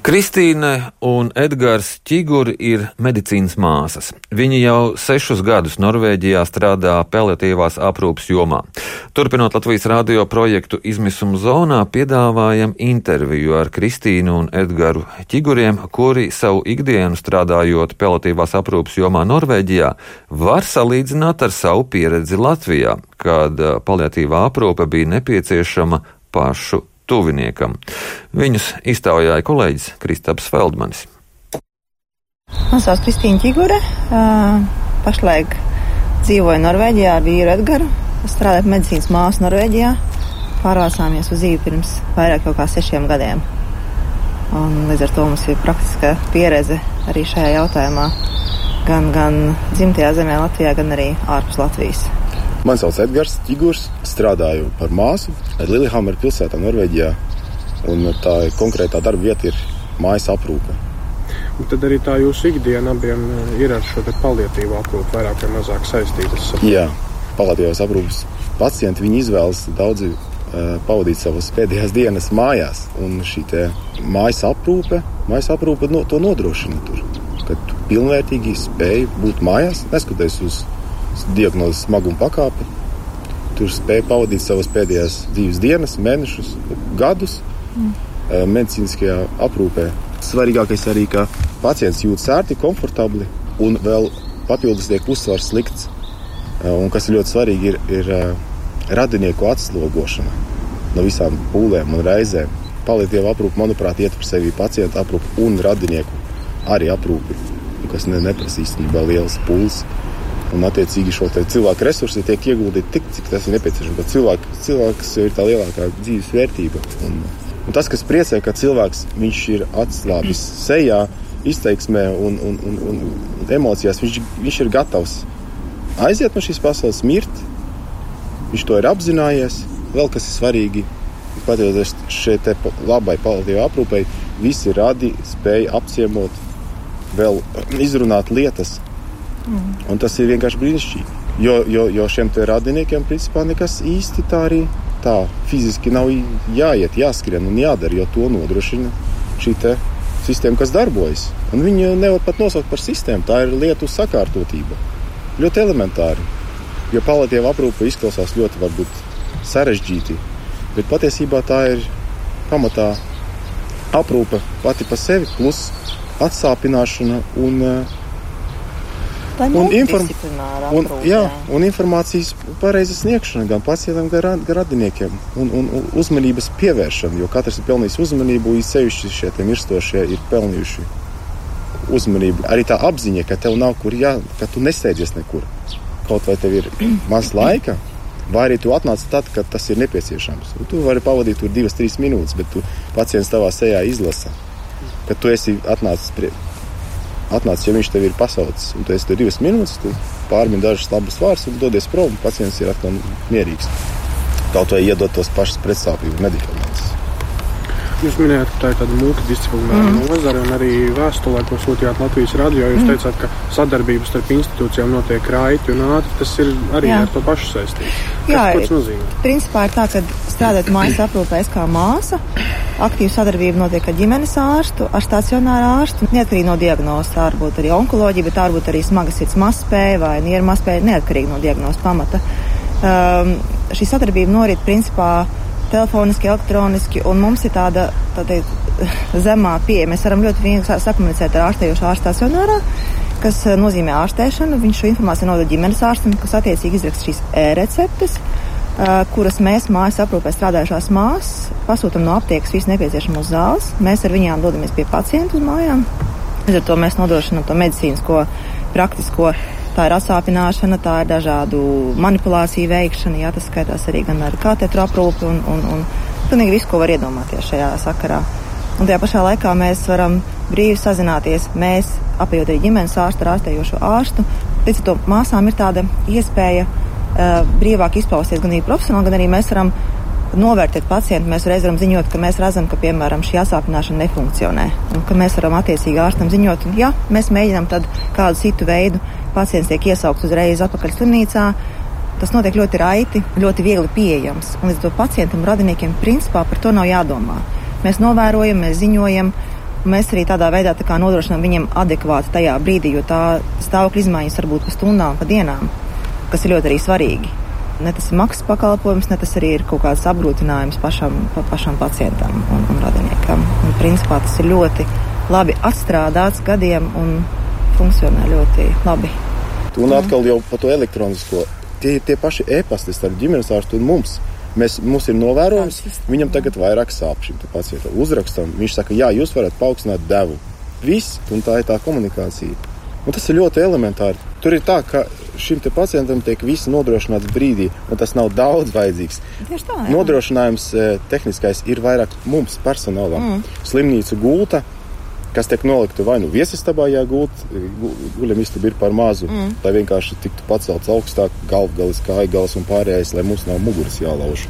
Kristīne un Edgars Čiguri ir medicīnas māsas. Viņi jau sešus gadus Norvēģijā strādā paliatīvās aprūpas jomā. Turpinot Latvijas radio projektu Izmisuma zonā, piedāvājam interviju ar Kristīnu un Edgaru Čiguriem, kuri savu ikdienu strādājot paliatīvās aprūpas jomā Norvēģijā, var salīdzināt ar savu pieredzi Latvijā, kad paliatīvā aprūpe bija nepieciešama pašu tuviniekam. Viņus iztaujāja kolēģis Kristaps Feldmanis. Man sauc Kristīna Čigure. Pašlaik dzīvoju Norvēģijā ar vīru Edgaru. Strādāju medicīnas māsu Norvēģijā. Pārvācāmies uz dzīvi pirms vairāk kā sešiem gadiem. Un līdz ar to mums ir praktiska pieredze arī šajā jautājumā. Gan, gan dzimtajā zemē Latvijā, gan arī ārpus Latvijas. Mani sauc Edgars Čigurs, strādāju par māsu Lillehammer pilsētā, Norvēģijā. Un tā konkrētā darba vieta ir mājas aprūpe. Un tad arī tā jūsu ikdiena abiem eh, ir ar šo palietīvo aprūpi vairāk vai mazāk saistītas. Jā, palietīvās aprūpes pacienti viņi izvēlas daudzi uh, pavadīt savas pēdējās dienas mājās. Un šī mājas aprūpe, mājas aprūpe no, to nodrošina tur. Kad tu pilnvērtīgi spēj būt mājās, neskatoties uz diagnozes smaguma pakāpe. Tur spēja pavadīt savas pēdējās dzīves dienas, mēnešus, gadus mm. medicīniskajā aprūpē. Svarīgākais arī, ka pacients jūtas ērti, komfortabli un vēl papildus tiek uzsvars likts. Un kas ir ļoti svarīgi, ir, ir radinieku atslogošana no visām pūlēm un reizēm. Palīdzīva aprūpe, manuprāt, ietver sevi pacientu aprūpi un radinieku arī aprūpi, kas ne, neprasa īstenībā liels pūles. Un, attiecīgi, šo cilvēku resursi tiek ieguldīti tik, cik tas ir nepieciešams. Cilvēk, cilvēks ir tā lielākā dzīves vērtība. Un, un tas, kas priecē, ka cilvēks ir atslābis sejā, izteiksmē un, un, un, un, emocijās, viņš, viņš ir gatavs aiziet no šīs pasaules, mirt. Viņš to ir apzinājies. Vēl kas ir svarīgi, pateicoties šeit labai palīdzībai aprūpei, visi radi spēja apciemot, vēl izrunāt lietas, Mm. Un tas ir vienkārši brīnišķīgi. Jo, jo, jo šiem radiniekiem principā nekas īsti tā arī tā fiziski nav jāiet, jāskrien un jādara, jo to nodrošina šī sistēma, kas darbojas. Un viņi nevar pat nosaukt par sistēmu. Tā ir lietu sakārtotība. Ļoti elementāri. Jo palatīva aprūpe izklausās ļoti varbūt sarežģīti, bet patiesībā tā ir pamatā aprūpe pati par sevi, plus atsāpināšana un uh, un, inform un, jā, un informācijas pareiza sniegšana gan pacientam, gan, radiniekiem un, un, uzmanības pievēršana, jo katrs ir pelnījis uzmanību, īpaši šie mirstošie ir pelnījuši uzmanību. Arī tā apziņa, ka tev nav kur jā, ka tu nesēdies nekur. Kaut vai tev ir maz laika, vai arī tu atnāc tad, kad tas ir nepieciešams. Un tu vari pavadīt tur divas, trīs minūtes, bet tu pacients tavā sejā izlasa, ka tu esi atnācis pie atnāc, ja viņš tev ir pasaucis, un tu esi divas minūtes, tu pārmini dažas labas vārdas un dodies prom, un pacients ir atkal mierīgs. Kaut vai iedot tos pašus pretsāpju medikamentus. Jūs minējāt, ka tā ir tāda multidisciplināra mm. nozare, un arī vēstulē, ko sūtījāt Latvijas radio, jūs mm. teicāt, ka sadarbības starp institūcijām notiek raiti un ātri. Tas ir arī Jā. ar to pašu saistīts. Jā, tas nozīmē. Principā ir tā, ka strādāt mājas aprūpēs kā māsa, aktīva sadarbība notiek ar ģimenes ārstu, ar stacionāru ārstu. Neatkarīgi no diagnozes, tā var būt arī onkoloģija, bet tā var būt arī smaga sirds mazspēja vai nieru mazspēja, neatkarīgi no diagnozes pamata. Um, šī sadarbība norit principā telefoniski, elektroniski, un mums ir tāda tā teikt, zemā pieeja. Mēs varam ļoti viegli sakomunicēt ar ārstējošu ārstu stacionārā, kas eh, nozīmē ārstēšanu. Viņš šo informāciju nodod ģimenes ārstam, kas attiecīgi izraksta šīs e-receptes, uh, kuras mēs mājas aprūpē strādājušās māsas pasūtam no aptiekas visu nepieciešamo zāles. Mēs ar viņām dodamies pie pacientu uz mājām. Līdz ar to mēs nodrošinām to medicīnisko, praktisko Tā ir asāpināšana, tā ir dažādu manipulāciju veikšana, jā, tas skaitās arī gan ar katedru aprūpi un, un, un pilnīgi visu, ko var iedomāties šajā sakarā. Un tajā pašā laikā mēs varam brīvi sazināties, mēs apējot arī ģimenes ārstu, ārstējošo ārstu. Līdz ar to māsām ir tāda iespēja uh, brīvāk izpausties gan arī profesionāli, gan arī mēs varam novērtēt pacientu. Mēs reiz varam ziņot, ka mēs redzam, ka, piemēram, šī asāpināšana nefunkcionē. Un ka mēs varam attiecīgi ārstam ziņot, un ja mēs mēģinām kādu citu veidu pacients tiek iesaukts uzreiz atpakaļ slimnīcā. Tas notiek ļoti raiti, ļoti viegli pieejams. Un līdz to pacientam, radiniekiem, principā par to nav jādomā. Mēs novērojam, mēs ziņojam, Mēs arī tādā veidā tā nodrošinām viņiem adekvāti tajā brīdī, jo tā stāvokļa izmaiņas var būt pa stundām, pa dienām, kas ir ļoti arī svarīgi. Ne tas ir maksas pakalpojums, ne tas arī ir kaut kāds apgrūtinājums pašam, pa, pašam pacientam un, un radiniekam. Un, principā tas ir ļoti labi atstrādāts gadiem un funkcionē ļoti labi. Un atkal jau par to elektronisko. Tie ir tie paši e-pasti starp ģimenes ārstu un mums. Mēs, mums ir novērojums, viņam tagad vairāk sāp šim pacientam. Uzrakstam, viņš saka, jā, jūs varat paaugstināt devu. Viss, un tā ir tā komunikācija. Un tas ir ļoti elementāri. Tur ir tā, ka šim pacientam tiek viss nodrošināts brīdī, un tas nav daudz vajadzīgs. Tieši tā. Jā. Nodrošinājums eh, tehniskais ir vairāk mums, personālam. Mm. Slimnīcu gulta, kas tiek nolikta vai nu viesistabā, ja guļamistaba ir par mazu, mm. lai vienkārši tiktu pacelts augstāk, galvgalis, kājgalis un pārējais, lai mums nav muguras jālauž.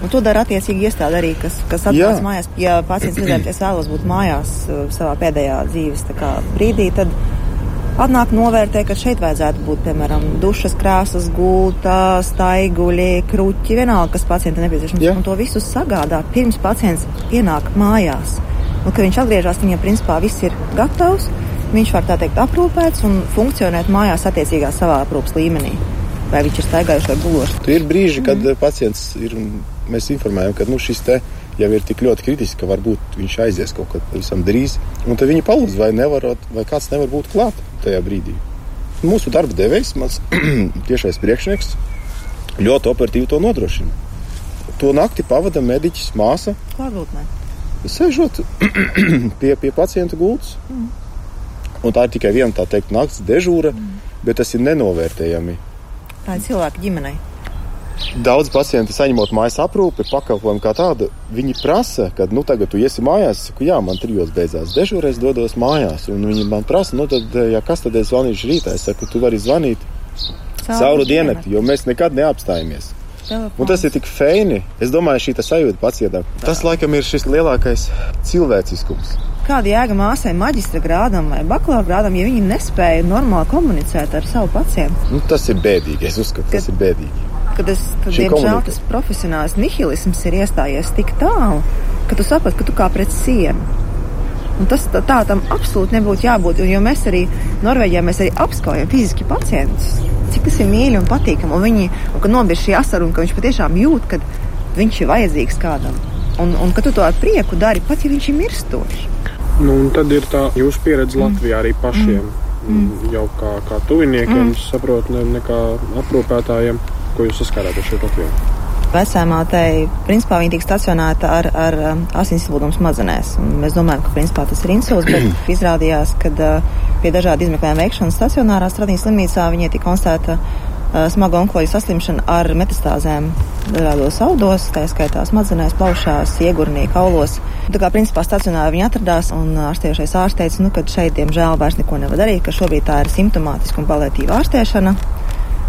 Un to dara attiecīgi iestāde arī, kas, kas atrodas mājās. Ja pacients izlēma, es vēlos būt mājās uh, savā pēdējā dzīves kā, brīdī, tad atnāk novērtē, ka šeit vajadzētu būt, piemēram, dušas krāsas, gulta, staiguļi, kruķi, vienalga, kas pacientam nepieciešams. Jā. Un to visu sagādā pirms pacients ienāk mājās. Un, kad viņš atgriežas, viņam principā viss ir gatavs. Viņš var tā teikt aprūpēts un funkcionēt mājās attiecīgā savā aprūpas līmenī. Vai viņš ir staigājis vai gulošs? Tur ir brīži, kad mm. pacients ir, mēs informējam, ka nu, šis te jau ir tik ļoti kritisks, ka varbūt viņš aizies kaut kad pavisam drīz. Un tad viņi palūdz, vai, nevarot, vai kāds nevar būt klāt tajā brīdī. Mūsu darba devējs, mans tiešais priekšnieks, ļoti operatīvi to nodrošina. To nakti pavada mediķis māsa. Klātbūtnē sēžot pie, pie pacienta gultas. Mm. Un tā ir tikai viena tā teikt, naktas dežūra, mm. bet tas ir nenovērtējami. Tā ir cilvēka ģimenei. Daudz pacienti saņemot mājas aprūpi, pakalpojumu kā tādu, viņi prasa, ka, nu, tagad tu iesi mājās. Saku, jā, man trijos beidzās dežūra, es dodos mājās. Un viņi man prasa, nu, tad, ja kas tad es zvanīšu rītā? Es saku, tu vari zvanīt cauru diennakti, jo mēs nekad neapstājamies. Un tas ir tik feini. Es domāju, šī sajūta pacientam. Tas laikam ir šis lielākais cilvēciskums. Kāda jēga māsai maģistra grādam vai bakalaura grādam, ja viņi nespēja normāli komunicēt ar savu pacientu? Nu, tas ir bēdīgi. Es uzskatu, ka, tas ir bēdīgi. Kad es, tad, diemžēl, tas profesionāls nihilisms ir iestājies tik tālu, ka tu saproti, ka tu kā pret sienu. Un tas tā, tā tam absolūti nebūtu jābūt. Jo mēs arī Norvēģijā mēs arī apskaujam fiziski pacientus cik tas ir mīļi un patīkami. Un, viņi, un nobiež šī asara, un ka viņš patiešām jūt, ka viņš ir vajadzīgs kādam. Un, un ka tu to ar prieku dari, pat ja viņš ir mirstošs. Nu, tad ir tā jūsu pieredze mm. Latvijā arī pašiem. Mm. mm. Jau kā, kā tuviniekiem, mm. saprotu, ne, ne kā aprūpētājiem, ko jūs saskārāties šeit Latvijā. Vecāmātei, principā viņa tika stacionēta ar, ar um, asins izplūdumu smadzenēs. Mēs domājam, ka principā tas ir insults, bet izrādījās, ka uh, pie dažādu izmeklējumu veikšanas stacionārā Stradīnas slimnīcā viņai tika konstatēta uh, smaga onkoloģija saslimšana ar metastāzēm dažādos audos, tā skaitā smadzenēs, plaušās, iegurnī, kaulos. Tā kā principā stacionārā viņa atradās un ārstējušais ārsts teica, nu, ka šeit, diemžēl, vairs neko nevar darīt, ka šobrīd tā ir simptomātiska un palētīva ārstēšana.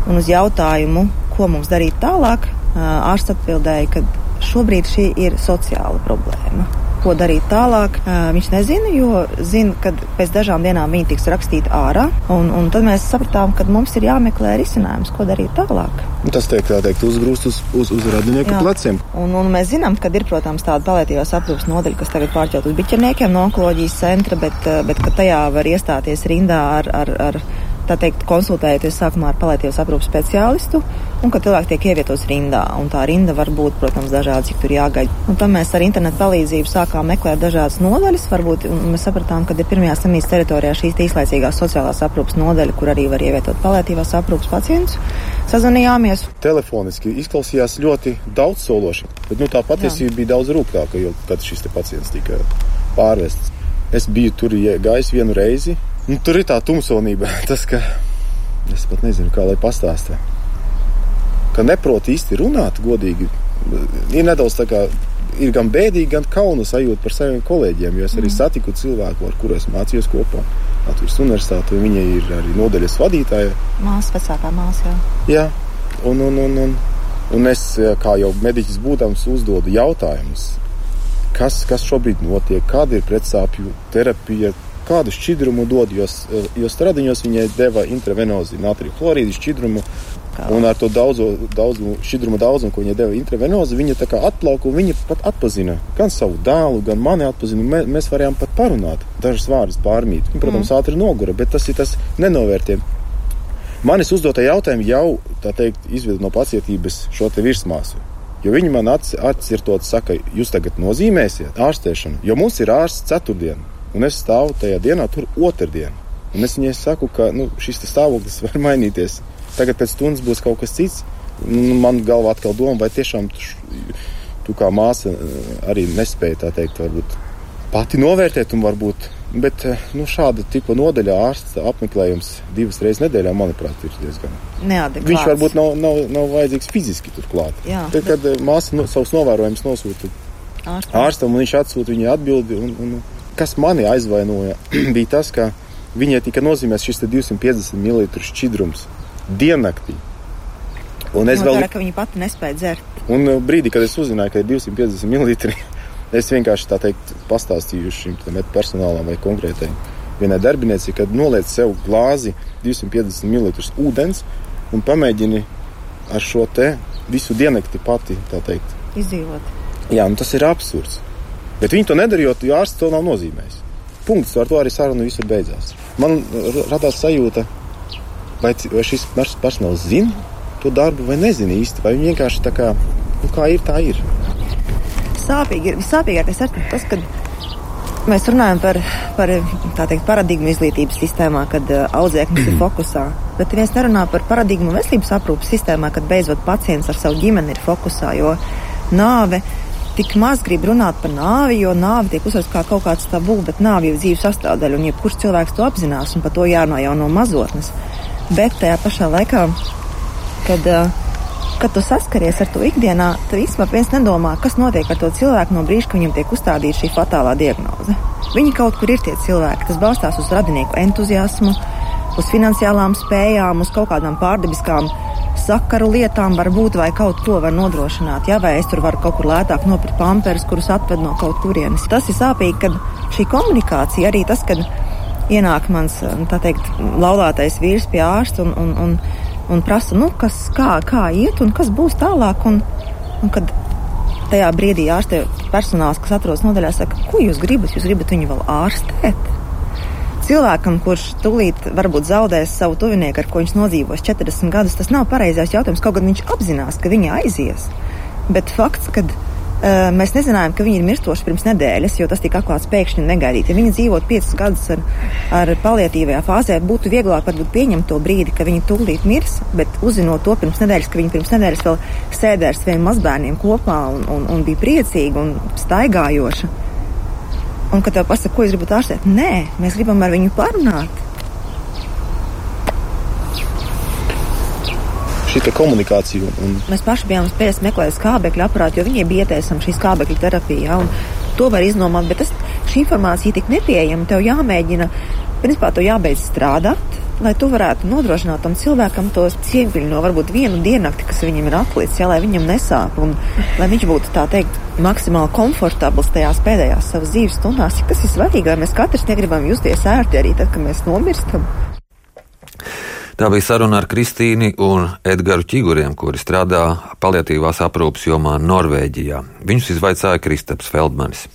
Un uz jautājumu, ko mums darīt tālāk, ārsts atbildēja, ka šobrīd šī ir sociāla problēma. Ko darīt tālāk, viņš nezina, jo zina, ka pēc dažām dienām viņa tiks rakstīta ārā. Un, un tad mēs sapratām, ka mums ir jāmeklē risinājums, ko darīt tālāk. Tas tiek tā teikt uzgrūst uz, uz, uz radinieku Jā. pleciem. Un, un mēs zinām, ka ir, protams, tāda palietīvās aprūpas nodaļa, kas tagad pārķelt uz biķerniekiem no onkoloģijas centra, bet, bet tajā var iestāties rindā ar, ar, ar tā teikt, konsultējoties sākumā ar palētīvas aprūpas speciālistu, un ka cilvēki tiek ievietots rindā. Un tā rinda var būt, protams, dažāda, cik tur jāgaida. Un tam mēs ar internetu palīdzību sākām meklēt dažādas nodaļas. Varbūt mēs sapratām, ka ir pirmajā slimnīcas teritorijā šīs īslaicīgās sociālās aprūpas nodaļa, kur arī var ievietot palētīvās aprūpas pacientus. Sazvanījāmies. Telefoniski izklausījās ļoti daudz sološi, bet nu, tā patiesība Jā. bija daudz rūgtāka, kad šis pacients tika pārvests. Es biju tur gājis vienu reizi, Nu, tur ir tā tumsonība, tas, ka es pat nezinu, kā lai pastāstītu. Ka neprot īsti runāt, godīgi. Ir nedaudz tā kā ir gan bēdīgi, gan kauna sajūta par saviem kolēģiem. Jo es arī mm. satiku cilvēku, ar kuriem mācījos kopā Latvijas Universitātē. Viņa ir arī nodaļas vadītāja. Māsa, vecākā māsa. Jā, jā. Un, un, un, un, un es, kā jau mediķis būdams, uzdodu jautājumus. Kas, kas šobrīd notiek, kāda ir pretsāpju terapija, kādu šķidrumu dod, jo, jo stradiņos viņai deva intravenozi natrija chlorīdu šķidrumu. Un ar to daudzo, daudzu šķidrumu daudzumu, ko viņa deva intravenozi, viņa tā kā atplauka un viņa pat atpazina gan savu dēlu, gan mani atpazina. Mē, mēs varējām pat parunāt, dažas vārdas pārmīt. Viņa, protams, mm. ātri nogura, bet tas ir tas nenovērtē. Manis uzdotie jautājumi jau, tā teikt, izveda no pacietības šo te virsmāsu. Jo viņi man atcirtot, saka, jūs tagad nozīmēsiet ārstēšanu, jo mums ir ārsts ceturtdien, un es stāvu tajā dienā tur otrdien. Un es viņai saku, ka nu, šis stāvoklis var mainīties. Tagad pēc stundas būs kaut kas cits. Nu, man galvā atkal doma, vai tiešām tu, tu kā māsa eh, arī nespēja tā teikt, varbūt pati novērtēt un varbūt. Bet eh, nu, šāda tipa nodaļā ārsta apmeklējums divas reizes nedēļā, manuprāt, ir diezgan neadekvāts. Viņš varbūt nav, nav, nav vajadzīgs fiziski turklāt. Jā, Tad, bet... kad eh, māsa no, savus novērojumus nosūta ārstam, ārstam un viņš atsūta viņai atbildi, un, un, kas mani aizvainoja, bija tas, ka viņai tika nozīmēts šis 250 ml šķidrums diennaktī. Un es vēl tādu, ka viņa pati nespēja dzert. Un uh, brīdī, kad es uzzināju, ka ir 250 ml, es vienkārši tā teikt pastāstīju šim personālam vai konkrētai vienai darbinieci, kad noliec sev glāzi 250 ml ūdens un pamēģini ar šo te visu diennakti pati, teikt, izdzīvot. Jā, nu tas ir absurds. Bet viņi to nedarīja, jo ārsts to nav nozīmējis. Punkts, ar to arī saruna viss beidzās. Man radās sajūta, vai, vai šis personāls zina to darbu vai nezina īsti, vai viņi vienkārši tā kā, nu, kā ir, tā ir. Sāpīgi ir visāpīgākais ir tas, ka mēs runājam par, par teikt, paradigmu izglītības sistēmā, kad uh, audzēknis ir fokusā. Bet viens nerunā par paradigmu veselības aprūpas sistēmā, kad beidzot pacients ar savu ģimeni ir fokusā, jo nāve tik maz grib runāt par nāvi, jo nāve tiek uzsvērta kā kaut kāds tabū, bet nāve ir dzīves sastāvdaļa, un jebkurš cilvēks to apzinās, un par to jārunā jau no mazotnes. Bet tajā pašā laikā, kad, kad tu saskaries ar to ikdienā, tad īstenībā viens nedomā, kas notiek ar to cilvēku no brīža, kad viņam tiek uzstādīta šī fatālā diagnoze. Viņi kaut kur ir tie cilvēki, tas balstās uz radinieku entuziasmu, uz finansiālām spējām, uz kaut kādām pārdabiskām sakaru lietām, varbūt vai kaut ko var nodrošināt. Jā, vai es tur varu kaut kur lētāk nopirkt pamperus, kurus atved no kaut kurienes. Tas ir sāpīgi, kad šī komunikācija arī tas, kad ienāk mans teikt, laulātais vīrs pie ārsta un, un, un, un prasa, nu, kas, kā, kā iet un kas būs tālāk. Un, un kad tajā brīdī ārstē personāls, kas atrodas nodaļā, saka, ko jūs gribat? Jūs gribat viņu vēl ārstēt? Cilvēkam, kurš tūlīt varbūt zaudēs savu tuvinieku, ar ko viņš nodzīvos 40 gadus, tas nav pareizais jautājums. Kaut gan viņš apzinās, ka viņa aizies. Bet fakts, ka Uh, mēs nezinājām, ka viņi ir mirstoši pirms nedēļas, jo tas tika atklāts pēkšņi un negaidīti. Ja viņi dzīvot piecus gadus ar, ar paliatīvajā fāzē, būtu vieglāk varbūt pieņemt to brīdi, ka viņi tūlīt mirs, bet uzzinot to pirms nedēļas, ka viņi pirms nedēļas vēl sēdēja ar saviem mazbērniem kopā un, un, un bija priecīgi un staigājoši. Un kad tev pasaka, ko jūs gribat ārstēt, nē, mēs gribam ar viņu parunāt. Šī komunikācija. Un... Mēs paši bijām spējuši meklēt skābekļa aparātu, jo viņiem bija ieteicama šī skābekļa terapija. Ja, to var iznomāt, bet tas, šī informācija tik nepieejama. Tev jāmēģina, principā, to jābeidz strādāt. Lai tu varētu nodrošināt tam cilvēkam to cieņu no varbūt vienu diennakti, kas viņam ir atlicis, ja, lai viņam nesāp un lai viņš būtu tā teikt maksimāli komfortabls tajās pēdējās savas dzīves stundās. Tas ir svarīgi, lai mēs katrs negribam justies ērti arī tad, kad mēs nomirstam. Tā bija saruna ar Kristīnu un Edgars Čiguriem, kuri strādā paliatīvās aprūpas jomā Norvēģijā. Viņus izvaicāja Kristaps Feldmanis.